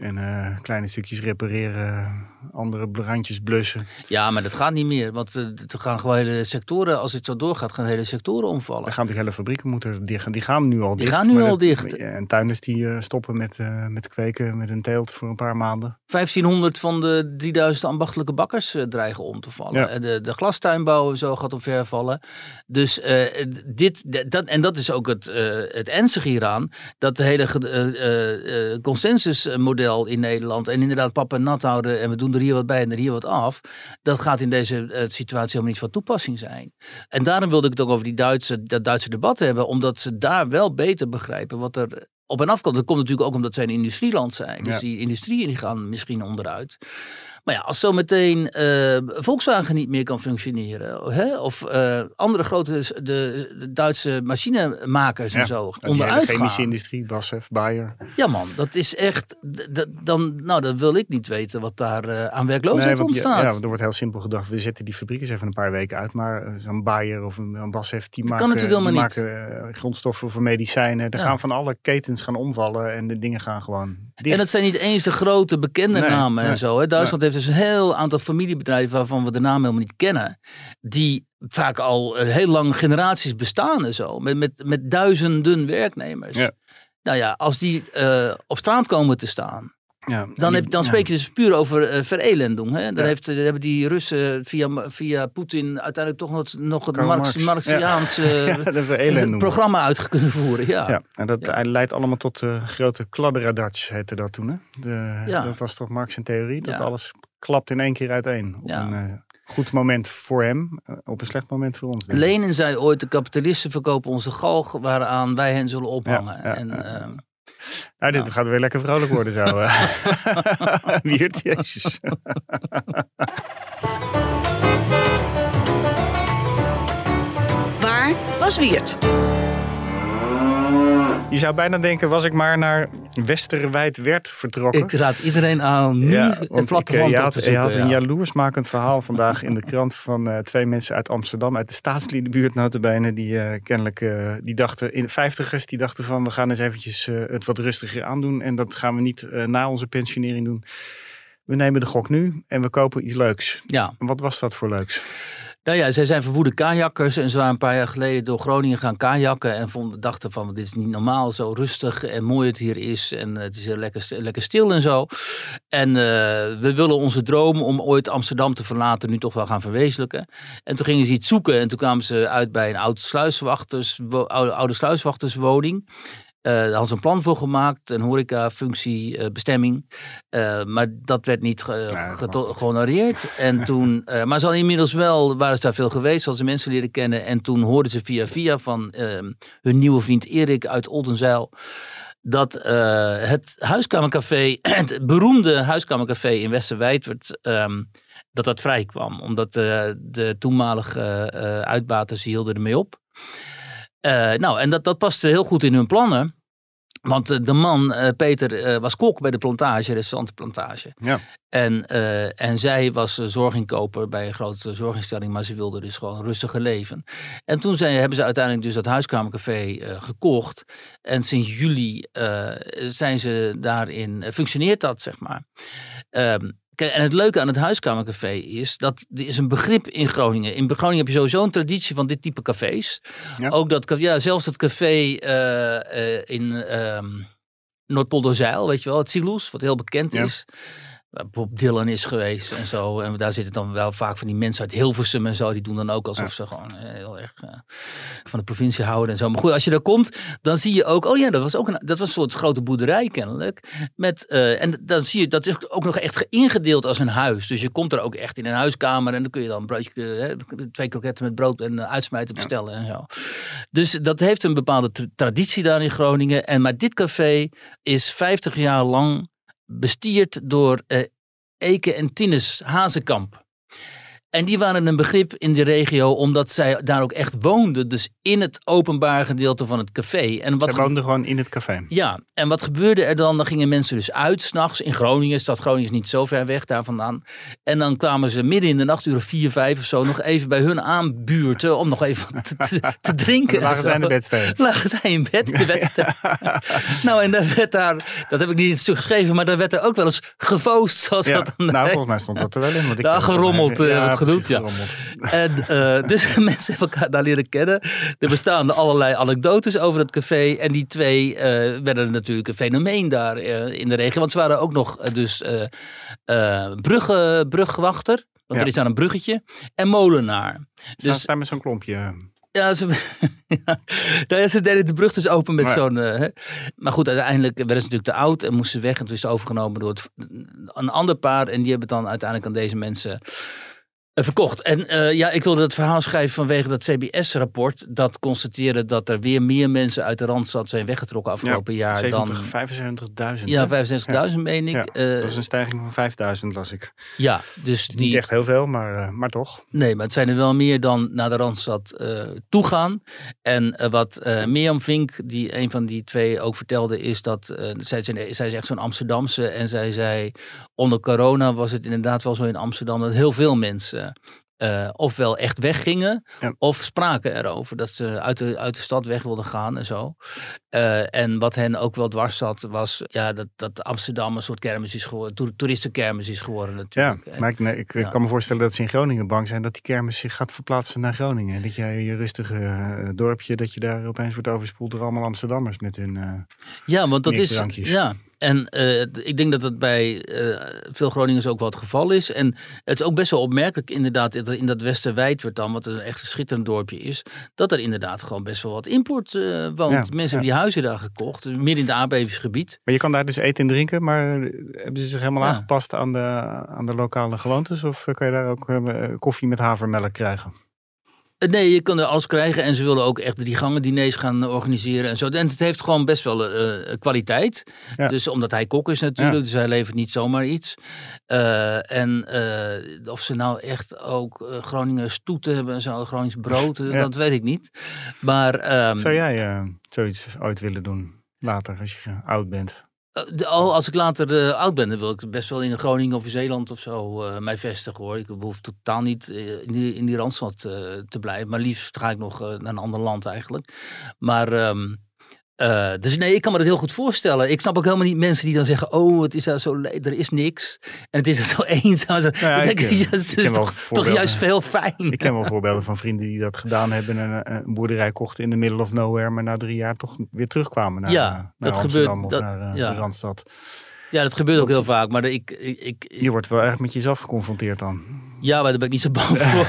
En eh, kleine stukjes repareren, andere randjes blussen. Ja, maar dat gaat niet meer. Want eh, er gaan gewoon hele sectoren, als het zo doorgaat, gaan hele sectoren omvallen. Er gaan die hele fabrieken moeten dicht. Die gaan nu al Die dicht. gaan nu al dat- dicht. En tuinders die eh, stoppen met, met kweken met een teelt voor een paar maanden. 1500 van de 3000 ambachtelijke bakkers dreigen om te vallen. Ja. De, de glastuinbouw zo gaat omvervallen. Dus eh, dit, dat, en dat is ook het, het ernstige hieraan. Dat de hele ge- consensusmodel in Nederland. En inderdaad pap en nat houden. En we doen er hier wat bij en er hier wat af. Dat gaat in deze eh, situatie helemaal niet van toepassing zijn. En daarom wilde ik het ook over die Duitse, dat Duitse debat hebben. Omdat ze daar wel beter begrijpen wat er op en af komt. Dat komt natuurlijk ook omdat zij een industrieland zijn. Dus Ja. die industrieën die gaan misschien onderuit. Maar ja, als zometeen eh Volkswagen niet meer kan functioneren, hè, of eh, andere grote de, de Duitse machinemakers en Ja, zo En onderuit chemische gaan. industrie, BASF, Bayer. Ja man, dat is echt, dan, nou dan wil ik niet weten wat daar eh, aan werkloosheid want je- ontstaat. Ja, want er wordt heel simpel gedacht, we zetten die fabriek eens even een paar weken uit. Maar eh, zo'n Bayer of een, een BASF, die Dat maken, die maken grondstoffen voor medicijnen. Er Ja. gaan van alle ketens gaan omvallen en de dingen gaan gewoon dicht. En dat zijn niet eens de grote bekende Nee, namen nee, en zo. Hè. Duitsland heeft dus een heel aantal familiebedrijven waarvan we de naam helemaal niet kennen. Die vaak al eh, heel lang generaties bestaan en zo. Met, met, met duizenden werknemers. Ja. Nou ja, als die eh, op straat komen te staan. Ja, Dan, heb, dan spreek je dus puur over eh, verelending. Hè? Dan Ja. heeft, eh, hebben die Russen via, via Poetin uiteindelijk toch nog, nog het Marx, Marx. Marxiaanse Ja, programma uit kunnen voeren. Ja. Ja, en dat leidt allemaal tot de grote kladderadatsch, heette dat toen. Hè? De. Dat was toch Marx en theorie, dat alles klapt in één keer uiteen. Op een eh, goed moment voor hem, eh, op een slecht moment voor ons. Lenin zei ooit, de kapitalisten verkopen onze galg waaraan wij hen zullen ophangen. En, ja. Nou, dit gaat weer lekker vrolijk worden zo. eh. Wiert, jezus. Waar was Wiert? Je zou bijna denken, was ik maar naar Westerwijd werd vertrokken. ik raad iedereen aan nu Ja, een want ik, eh, platteland je had, te je zoeken. had een ja. jaloersmakend verhaal vandaag in de krant van eh, twee mensen uit Amsterdam, uit de staatsliedenbuurt notabene, die eh, kennelijk, die dachten, in de vijftigers, die dachten van we gaan eens eventjes het wat rustiger aandoen en dat gaan we niet na onze pensionering doen. We nemen de gok nu en we kopen iets leuks. Ja, wat was dat voor leuks? Nou ja, zij zijn verwoede kajakkers en ze waren een paar jaar geleden door Groningen gaan kajakken en vonden, dachten van dit is niet normaal, zo rustig en mooi het hier is en eh, het is heel lekker, lekker stil en zo. En eh, we willen onze droom om ooit Amsterdam te verlaten nu toch wel gaan verwezenlijken. En toen gingen ze iets zoeken en toen kwamen ze uit bij een oude sluiswachters, oude sluiswachterswoning. Eh, daar hadden ze een plan voor gemaakt, een horecafunctie, eh, bestemming. Eh, maar dat werd niet ge- Nee, gehonoreerd. En toen, maar ze hadden inmiddels wel, waren ze daar veel geweest, hadden ze mensen leren kennen. En toen hoorden ze via via van ehm, hun nieuwe vriend Erik uit Oldenzeil. Dat het huiskamercafé, het beroemde huiskamercafé in Westerwijdwerd, ehm dat dat vrij kwam. Omdat de toenmalige uitbaters hielden ermee op. Eh, nou, en dat, dat paste heel goed in hun plannen. Want eh, de man, eh, Peter, was kok bij de plantage, restaurant de plantage. Ja. En, eh, en zij was zorginkoper bij een grote zorginstelling, maar ze wilde dus gewoon rustiger leven. En toen zijn, hebben ze uiteindelijk dus dat huiskamercafé gekocht. En sinds juli zijn ze daarin, functioneert dat, zeg maar. Ehm, kijk, en het leuke aan het huiskamercafé is dat er is een begrip in Groningen. In Groningen heb je sowieso een traditie van dit type cafés. Ja. Ook dat, ja, zelfs het café eh, eh, in ehm Noordpolderzeil, weet je wel, het Siloes, wat heel bekend Ja. is. Waar Bob Dylan is geweest en zo. En daar zitten dan wel vaak van die mensen uit Hilversum en zo. Die doen dan ook alsof Ja. ze gewoon eh, heel erg eh, van de provincie houden en zo. Maar goed, als je daar komt, dan zie je ook... Oh ja, dat was ook een, dat was een soort grote boerderij kennelijk. Met, eh, en dan zie je, dat is ook nog echt ingedeeld als een huis. Dus je komt er ook echt in een huiskamer. En dan kun je dan een broodje, eh, twee kroketten met brood en uitsmijten bestellen en zo. Dus dat heeft een bepaalde tra- traditie daar in Groningen. En, maar dit café is 50 jaar lang bestierd door eh, Eke en Tinus Hazekamp. En die waren een begrip in de regio omdat zij daar ook echt woonden. Dus in het openbaar gedeelte van het café. En wat Zij woonden gewoon in het café. ja, en wat gebeurde er dan? Dan gingen mensen dus uit s'nachts in Groningen. Stad Groningen is niet zo ver weg daar vandaan. En dan kwamen ze midden in de nacht, uur vier, vijf of zo, nog even bij hun aanbuurten om nog even te, te, te drinken. Lagen en zij in de bedstee. Lagen zij in bed, in de wedstrijd. nou, en daar werd daar, dat heb ik niet in het stuk geschreven, maar daar werd er ook wel eens gefoost, zoals Ja, dat dan nou, heet. volgens mij stond dat er wel in. Want ik gerommeld, mij- genoemd, ja. En, eh, dus mensen hebben elkaar daar leren kennen. Er bestaan allerlei anekdotes over het café. En die twee eh, werden natuurlijk een fenomeen daar eh, in de regio. Want ze waren ook nog dus eh eh, brugge, brugwachter. Want Ja. er is daar een bruggetje. En molenaar. Staan Dus ze daar met zo'n klompje. ja, ze, ja, nou ja, ze deden de brug dus open met Ja. zo'n... maar goed, uiteindelijk werden ze natuurlijk te oud en moesten ze weg. En toen is het overgenomen door het, een ander paar. En die hebben het dan uiteindelijk aan deze mensen verkocht. En eh, ja, ik wilde het verhaal schrijven vanwege dat CBS-rapport. Dat constateerde dat er weer meer mensen uit de Randstad zijn weggetrokken afgelopen jaar 70, dan... 75.000. Ja, hè? 65.000 meen ik. Ja, Eh, dat is een stijging van 5000, las ik. ja, dus Niet die, echt heel veel, maar, eh, maar toch. Nee, maar het zijn er wel meer dan naar de Randstad eh toegaan. En eh, wat eh Mirjam Vink, die een van die twee ook vertelde, is dat eh, zij, zij, zij is echt zo'n Amsterdamse. En zij zei, onder corona was het inderdaad wel zo in Amsterdam dat heel veel mensen eh, ofwel echt weggingen, Ja. of spraken erover dat ze uit de, uit de stad weg wilden gaan en zo. Eh, en wat hen ook wel dwars zat, was ja, dat, dat Amsterdam een soort kermis is geworden, toer- toeristenkermis is geworden Ja, natuurlijk. hè. maar ik, nee, ik, Ja. kan me voorstellen dat ze in Groningen bang zijn dat die kermis zich gaat verplaatsen naar Groningen. En dat jij je rustige eh, dorpje, dat je daar opeens wordt overspoeld door allemaal Amsterdammers met hun... eh, Ja, want dat is. Ja. En eh, ik denk dat dat bij eh, veel Groningers ook wel het geval is. En het is ook best wel opmerkelijk, inderdaad, dat in dat Westerwijdwertam, wat een echt schitterend dorpje is, dat er inderdaad gewoon best wel wat import eh, woont. Ja, Mensen ja. hebben die huizen daar gekocht, midden in het aardbevingsgebied. Maar je kan daar dus eten en drinken, maar hebben ze zich helemaal Ja. aangepast aan de, aan de lokale gewoontes? Of kan je daar ook koffie met havermelk krijgen? Nee, je kan er alles krijgen. En ze willen ook echt drie gangen diners gaan organiseren en zo. En het heeft gewoon best wel eh, kwaliteit. Ja. Dus omdat hij kok is natuurlijk. Ja. Dus hij levert niet zomaar iets. Eh, en eh, of ze nou echt ook Groningen stoeten hebben en zo. Gronings brood, Ja. dat weet ik niet. Maar ehm, Zou jij zoiets ooit willen doen? Later, als je oud bent. Eh, al als ik later eh, oud ben, dan wil ik best wel in Groningen of Zeeland of zo eh, mij vestigen hoor. Ik behoef totaal niet in, die, in die randstad te blijven. Maar liefst ga ik nog naar een ander land eigenlijk. Maar ehm, eh, dus nee, ik kan me dat heel goed voorstellen. Ik snap ook helemaal niet mensen die dan zeggen: Oh, het is daar zo er is niks. En het is er zo eenzaam. Ja, ik, ik, eh, ik is ken toch, juist veel fijn. Ik ken wel voorbeelden van vrienden die dat gedaan hebben en een, een boerderij kochten in the middle of nowhere, maar na drie jaar toch weer terugkwamen naar, Ja, eh, naar dat Amsterdam gebeurt- of dat- naar eh, ja. de Randstad. Ja, dat gebeurt ook Dat- heel vaak. Maar de- ik, ik, ik, Je wordt wel erg met jezelf geconfronteerd dan. Ja, maar daar ben ik niet zo bang voor.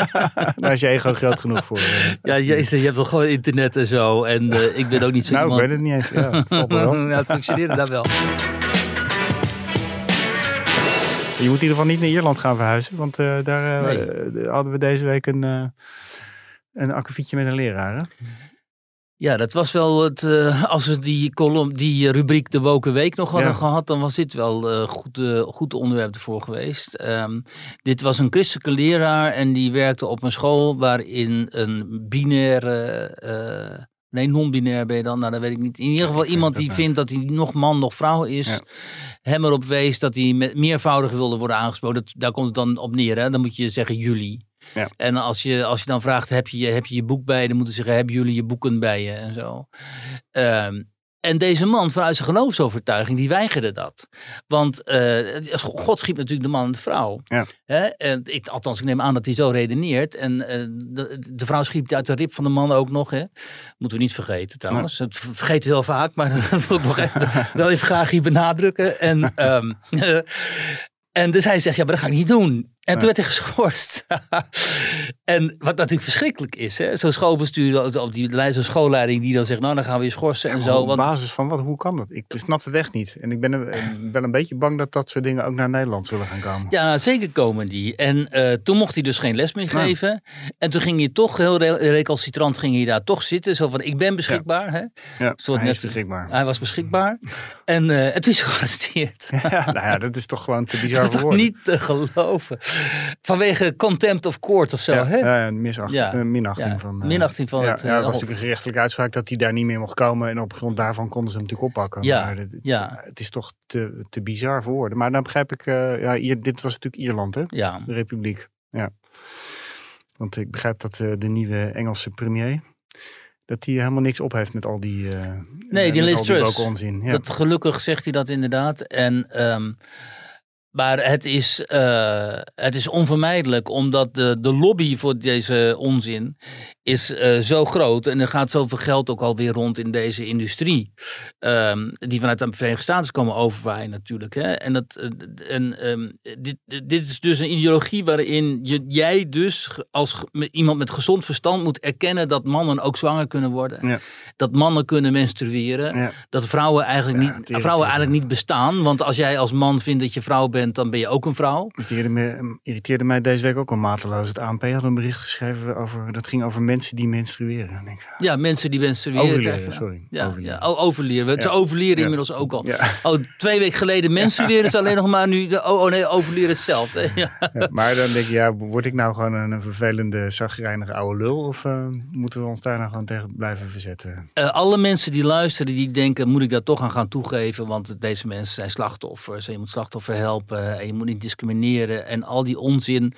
Daar is je ego groot genoeg voor. eh. Ja, jezus, je hebt toch gewoon internet en zo. En eh, ik ben ook niet zo nou, ik iemand... weet het niet eens. Ja, het toch wel. ja, het functioneerde daar wel. Je moet in ieder geval niet naar Ierland gaan verhuizen, want eh, daar Nee. hadden we deze week een, een akkefietje met een leraar. Hè? Ja, dat was wel het. eh, als we die, column, die rubriek De Woken Week nog hadden Ja. gehad, dan was dit wel eh goed, eh, goed onderwerp ervoor geweest. Ehm, dit was een christelijke leraar en die werkte op een school waarin een binaire. eh, nee, non-binair ben je dan. Nou, dat weet ik niet. In ieder geval iemand die vindt dat hij nog man, nog vrouw is. Ja. Hem erop wees dat hij met meervoudig wilde worden aangesproken. Dat, daar komt het dan op neer. Hè? Dan moet je zeggen jullie. Ja. En als je, als je dan vraagt, heb je, heb je je boek bij je? Dan moeten ze zeggen, hebben jullie je boeken bij je? En zo. Ehm, en deze man, vanuit zijn geloofsovertuiging, die weigerde dat. Want eh, God schiep natuurlijk de man en de vrouw. Ja. Hè? En ik, althans, ik neem aan dat hij zo redeneert. En eh, de, de vrouw schiep uit de rib van de man ook nog. Hè? Moeten we niet vergeten trouwens. Dat vergeten we heel vaak, maar dat wil ik nog even, wel even graag hier benadrukken. En, ehm, en dus hij zegt, ja, maar dat ga ik niet doen. En toen werd hij geschorst. en wat natuurlijk verschrikkelijk is, hè? zo'n schoolbestuur, of die lei- zo'n schoolleiding die dan zegt, nou dan gaan we je schorsen en zo. Op Want, basis van wat? Hoe kan dat? Ik snap het echt niet. En ik ben eh, wel een beetje bang dat dat soort dingen ook naar Nederland zullen gaan komen. ja, zeker komen die. En eh, toen mocht hij dus geen les meer geven. En toen ging hij toch heel re- recalcitrant ging hij daar toch zitten. Zo van, ik ben beschikbaar. Hè? Hij is net- beschikbaar. Hij was beschikbaar. En eh, het is gearresteerd. Ja, nou ja, dat is toch gewoon te bizar Dat is voor woorden. niet te geloven. Vanwege contempt of court of zo, ja, hè? ja, minachting ja, van. eh, minachting van ja, het, ja, eh, het was natuurlijk een gerechtelijke uitspraak dat hij daar niet meer mocht komen. En op grond daarvan konden ze hem natuurlijk oppakken. Ja, Maar dit- ja. Het is toch te, te bizar voor woorden. Maar dan begrijp ik, eh, ja, hier, dit was natuurlijk Ierland, hè? Ja, De Republiek. Ja. Want ik begrijp dat eh, de nieuwe Engelse premier. Dat die helemaal niks op heeft met al die. eh Nee, die Liz Truss. woke onzin. Ja. dat, gelukkig zegt hij dat inderdaad. En, ehm, maar het is, eh, het is onvermijdelijk, omdat de, de lobby voor deze onzin is eh, zo groot. En er gaat zoveel geld ook alweer rond in deze industrie. ehm, die vanuit de Verenigde Staten komen overwaaien natuurlijk. Hè? En, dat, eh, en ehm, dit, dit is dus een ideologie waarin je, jij dus als iemand met gezond verstand moet erkennen dat mannen ook zwanger kunnen worden. Ja. Dat mannen kunnen menstrueren. Ja. Dat vrouwen eigenlijk, Ja, niet, vrouwen eigenlijk niet bestaan. Want als jij als man vindt dat je vrouw bent, dan ben je ook een vrouw. Het irriteerde, me, irriteerde mij deze week ook al mateloos. Het ANP had een bericht geschreven over. Dat ging over mensen die menstrueren. Denk, ik, Ja, mensen die menstrueren. overleren, sorry. Ja, overleren. ja. Oh, overleren. Ja. overleren Ja. inmiddels ook al. Oh, twee weken geleden menstrueren is alleen nog maar nu. De, oh, oh nee, overleren is hetzelfde. Maar dan denk je, ja, word ik nou gewoon een, een vervelende, zagrijnige oude lul? Of eh, moeten we ons daar nou gewoon tegen blijven verzetten? Eh, alle mensen die luisteren, die denken, moet ik daar toch aan gaan toegeven? Want deze mensen zijn slachtoffers. En je moet slachtoffer helpen. En je moet niet discrimineren. En al die onzin.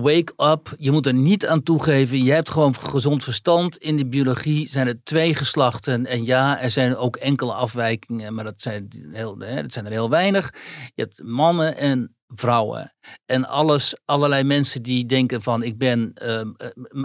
Wake up. Je moet er niet aan toegeven. Je hebt gewoon gezond verstand. In de biologie zijn er twee geslachten. En ja, er zijn ook enkele afwijkingen. Maar dat zijn, heel, hè, dat zijn er heel weinig. Je hebt mannen en vrouwen. En alles, allerlei mensen die denken van ik ben ehm,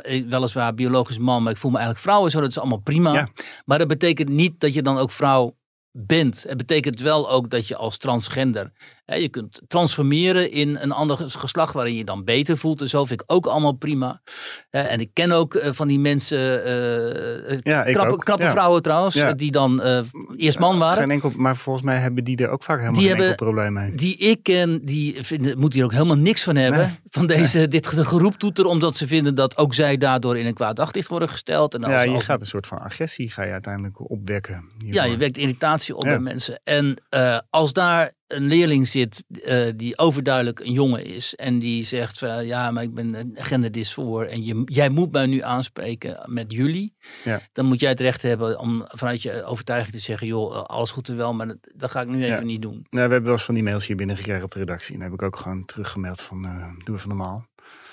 eh, weliswaar biologisch man, maar ik voel me eigenlijk vrouw en zo. Dat is allemaal prima. Ja. Maar dat betekent niet dat je dan ook vrouw bent. Het betekent wel ook dat je als transgender je kunt transformeren in een ander geslacht waarin je dan beter voelt en zo vind ik ook allemaal prima. En ik ken ook eh, van die mensen, eh, eh, Ja, ik knappe, ook. knappe Ja. vrouwen trouwens, Ja. eh, die dan eh, eerst man waren. Geen enkel, maar volgens mij hebben die er ook vaak helemaal Die geen enkel probleem mee. Die ik ken, die vinden, moeten hier ook helemaal niks van hebben. Nee. Van deze, dit geroeptoeter, omdat ze vinden dat ook zij daardoor in een kwaad daglicht worden gesteld. En Ja, je als- gaat een soort van agressie ga je uiteindelijk opwekken. Ja, je wekt irritatie op bij mensen. En eh, als daar een leerling zit eh, die overduidelijk een jongen is en die zegt van ja, maar ik ben genderdysfoor en je, jij moet mij nu aanspreken met jullie, Ja. dan moet jij het recht hebben om vanuit je overtuiging te zeggen, joh, eh, alles goed en wel, maar dat, dat ga ik nu even Ja. niet doen. Nou, we hebben wel eens van die mails hier binnengekregen op de redactie. En daar heb ik ook gewoon teruggemeld van eh doe even normaal.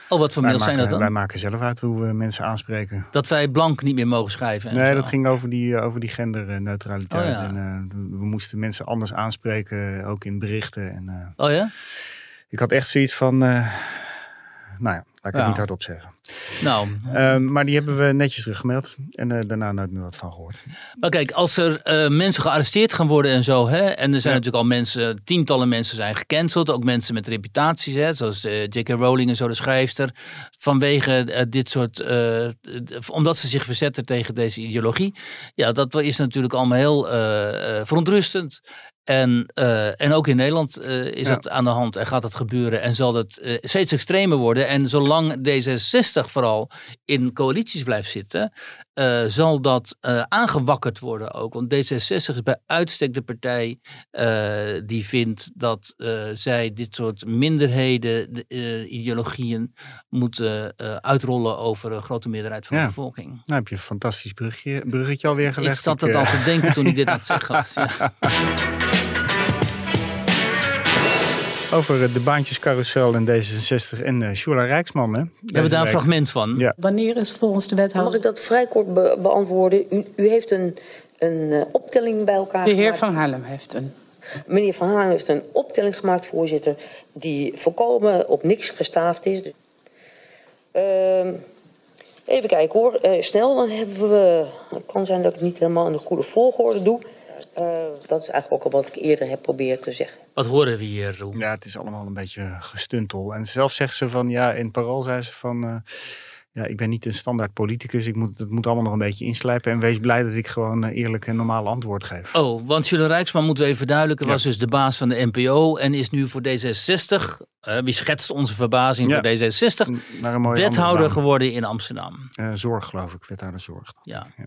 Oh, wat voor mails zijn dat dan? wij maken zelf uit hoe we mensen aanspreken. Dat wij blank niet meer mogen schrijven. en Nee, zo. dat ging over die, eh, over die genderneutraliteit. Oh ja. En eh, we moesten mensen anders aanspreken, ook in berichten. En, eh, Oh ja? ik had echt zoiets van, eh, nou ja, laat ik het niet hardop zeggen. Nou, Ehm, maar die hebben we netjes teruggemeld. En eh, daarna nooit meer wat van gehoord. Maar kijk, als er eh, mensen gearresteerd gaan worden en zo, hè, en er zijn Ja. natuurlijk al mensen, tientallen mensen zijn gecanceld, ook mensen met reputaties, hè, zoals eh, J.K. Rowling en zo, de schrijfster, vanwege dit soort, omdat ze zich verzetten tegen deze ideologie. Ja, dat is natuurlijk allemaal heel verontrustend. En, eh, en ook in Nederland eh, is Ja. dat aan de hand en gaat dat gebeuren en zal het eh, steeds extremer worden. En zolang D66 vooral in coalities blijft zitten, zal dat aangewakkerd worden ook. Want D66 is bij uitstek de partij die vindt dat zij dit soort minderheden, de, ideologieën, moeten uitrollen over een grote meerderheid van Ja. de bevolking. Nou heb je een fantastisch bruggetje, bruggetje alweer gelegd. Ik zat dat al te denken toen ik dit aan het zeggen was. Ja. Over eh, de baantjescarousel in D66 en eh Shula Rijksman. Hè, We hebben daar een fragment van. Ja. Wanneer is volgens de wethouder... Mag ik dat vrij kort be- beantwoorden? U, u heeft een, een eh, optelling bij elkaar De heer gemaakt. Van Haarlem heeft een... Meneer Van Haan heeft een optelling gemaakt, voorzitter, die volkomen op niks gestaafd is. Ehm, even kijken hoor. Eh, snel, dan hebben we. Het kan zijn dat ik het niet helemaal in de goede volgorde doe. Eh, dat is eigenlijk ook al wat ik eerder heb proberen te zeggen. Wat horen we hier, Roel? Ja, het is allemaal een beetje gestuntel. En zelf zegt ze van, ja, in Parool zei ze van... eh, ja, ik ben niet een standaard politicus. Ik moet, het moet allemaal nog een beetje inslijpen. En wees blij dat ik gewoon eh, eerlijk en normaal antwoord geef. Oh, want Jules Rijksman, moeten we even verduidelijken, Ja. was dus de baas van de NPO en is nu voor D66, eh, wie schetst onze verbazing Ja. voor D66, Naar een mooie wethouder geworden in Amsterdam. Eh, zorg, geloof ik. Wethouder zorg. Ja. Ja.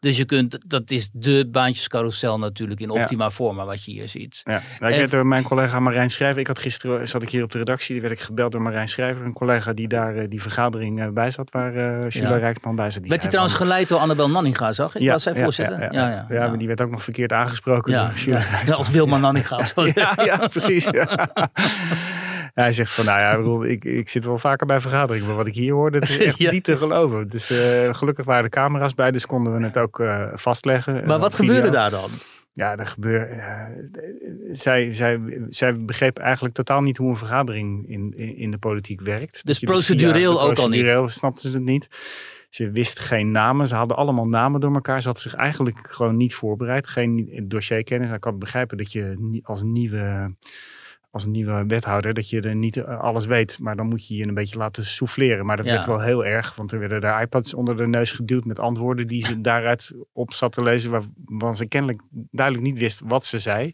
Dus je kunt, dat is de baantjescarousel natuurlijk in Ja. optima forma wat je hier ziet. Ja, nou, ik En- werd door mijn collega Marijn Schrijver. Ik had gisteren zat ik hier op de redactie. Die werd ik gebeld door Marijn Schrijver, een collega die daar eh, die vergadering eh, bij zat, waar Sheila Ja. Rijksman bij zat. Die Werd hij zei trouwens geleid door Annabel Nanninga, zag ik? was zij voorzitter? Ja, ja, ja, ja, maar die werd ook nog verkeerd aangesproken Ja, door Sheila ja, Rijksman. als Wilma Nanninga. Ja, ja, precies. Hij zegt van, nou ja, ik bedoel, ik, ik zit wel vaker bij vergaderingen, maar wat ik hier hoorde, dat is echt Ja. niet te geloven. Dus gelukkig waren de camera's bij, dus konden we het ook eh, vastleggen. Maar Eh, wat video. gebeurde daar dan? Ja, er gebeurde. zij, zij, zij begreep eigenlijk totaal niet hoe een vergadering in, in, in de politiek werkt. Dus je procedureel via- ook al niet? Procedureel snapten ze het niet. Ze wist geen namen. Ze hadden allemaal namen door elkaar. Ze had zich eigenlijk gewoon niet voorbereid. Geen dossierkennis. Ik kan begrijpen dat je als nieuwe, als nieuwe wethouder... dat je er niet eh, alles weet. Maar dan moet je je een beetje laten souffleren. Maar dat Ja. werd wel heel erg. Want er werden daar iPads onder de neus geduwd... met antwoorden die ze daaruit op zat te lezen... waarvan ze kennelijk duidelijk niet wist wat ze zei.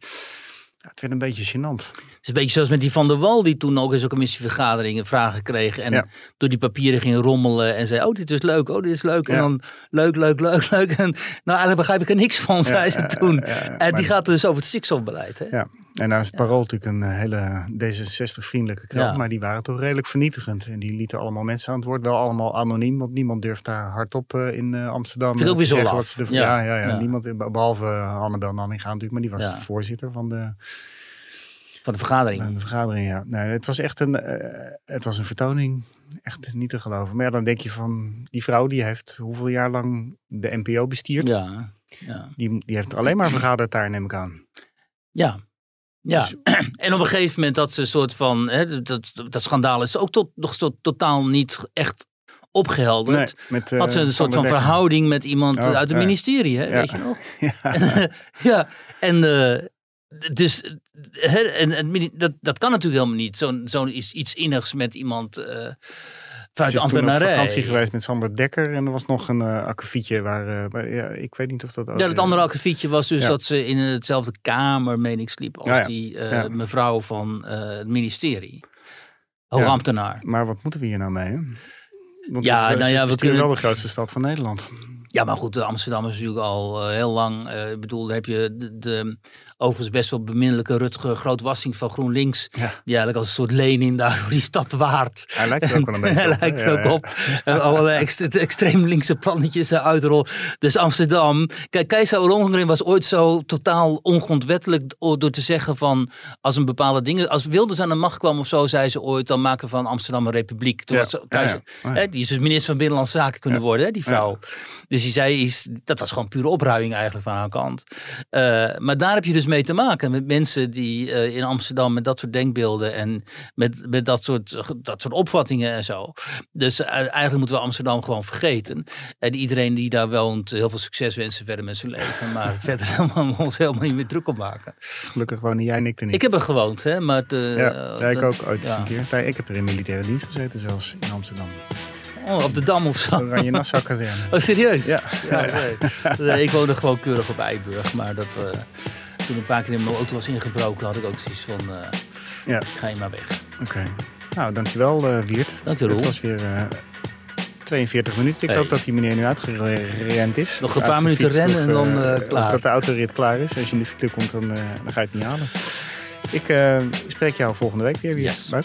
Ja, het werd een beetje gênant. Het is een beetje zoals met die Van der Wal, die toen ook in zo'n commissievergaderingen vragen kreeg. En Ja. door die papieren ging rommelen en zei: Oh, dit is leuk, oh, dit is leuk. En dan leuk, leuk, leuk, leuk. En nou, eigenlijk begrijp ik er niks van, zei ze toen. en maar- die gaat dus over het stikstofbeleid. Hè? Ja, en nou is het Parool natuurlijk een eh, hele D66-vriendelijke krant, Ja. maar die waren toch redelijk vernietigend. En die lieten allemaal mensen aan het woord, wel allemaal anoniem, want niemand durft daar hardop eh, in eh, Amsterdam Vind ik ook weer te zo zeggen wat ze ervan- Ja, ja, ja, ja, ja. niemand, eh, behalve Hannebel Nanninga natuurlijk, maar die was Ja. de voorzitter van de, Van de vergadering. van de vergadering. Ja. Nee, het was echt een, het was een vertoning. Echt niet te geloven. Maar ja, dan denk je van, die vrouw die heeft hoeveel jaar lang de NPO bestierd. Ja, ja. Die, die heeft alleen maar vergaderd daar, neem ik aan. Ja. Ja, Dus- en op een gegeven moment dat ze een soort van, hè, dat, dat schandaal is ook tot, nog zo totaal niet echt opgehelderd. Nee, met, eh, Had ze een soort van verhouding met iemand Oh, uit het ministerie, hè? Weet je nog? Ja. ja, en uh, dus hè, en, en, dat, dat kan natuurlijk helemaal niet. Zo'n zo iets, iets innigs met iemand uh, vanuit Ze de is toen op vakantie geweest met Sander Dekker en er was nog een uh, akkefietje waar, uh, ja, ik weet niet of dat ook... Ja, het andere akkefietje was dus Ja. dat ze in hetzelfde kamer, meen ik, sliep als Ja, die uh, mevrouw van het ministerie. Hoogambtenaar. Maar wat moeten we hier nou mee? Hè? Want Ja, het, nou ja, we we kunnen- wel de grootste stad van Nederland. Ja, maar goed, Amsterdam is natuurlijk al eh, heel lang. eh, ik bedoel, heb je de, de overigens best wel beminnelijke Rutger Grootwassing van GroenLinks. Ja. Die eigenlijk als een soort Lenin daar door die stad waart. Hij lijkt er ook wel een beetje Hij op, lijkt er Ja, ook ja. op. En allerlei ext- extreem linkse plannetjes eruit rollen. Dus Amsterdam. Kijk, Keizer Ollongren was ooit zo totaal ongrondwettelijk door te zeggen van als een bepaalde dingen. Als Wilders aan de macht kwam of zo, zei ze ooit, dan maken we van Amsterdam een republiek. Toen was Keizer, hè, die is dus minister van Binnenlandse Zaken kunnen worden, hè, die vrouw. Dus die zei, is, dat was gewoon pure opruiming eigenlijk van haar kant. Eh, maar daar heb je dus mee te maken met mensen die eh, in Amsterdam met dat soort denkbeelden en met, met dat, soort, dat soort opvattingen en zo. Dus eh, eigenlijk moeten we Amsterdam gewoon vergeten. En iedereen die daar woont, heel veel succes wensen verder met zijn leven. Maar verder helemaal, ons helemaal niet meer druk op maken. Gelukkig wonen jij en ik er niet. Ik heb er gewoond, hè. Maar de, ja, ja, ik ook ooit ja. een keer. Ik heb er in militaire dienst gezeten zelfs in Amsterdam. Oh, op de Dam of zo. Oranje Nassau kazerne. Oh, serieus? Ja. ja. Nee, ik woonde gewoon keurig op Eiburg. Maar dat, eh, toen een paar keer in mijn auto was ingebroken, had ik ook zoiets van, eh, Ja. ga je maar weg. Oké. Nou, dankjewel eh Wiert. Dank je, Roel. Het was weer eh, 42 minuten. Ik Hey. hoop dat die meneer nu uitgerend is. Nog een paar minuten rennen en dan, eh, eh, klaar. Of dat de autorit klaar is. Als je in de file komt, dan, eh, dan ga je het niet halen. Ik eh, spreek jou volgende week weer. Wiert. Yes. Leuk.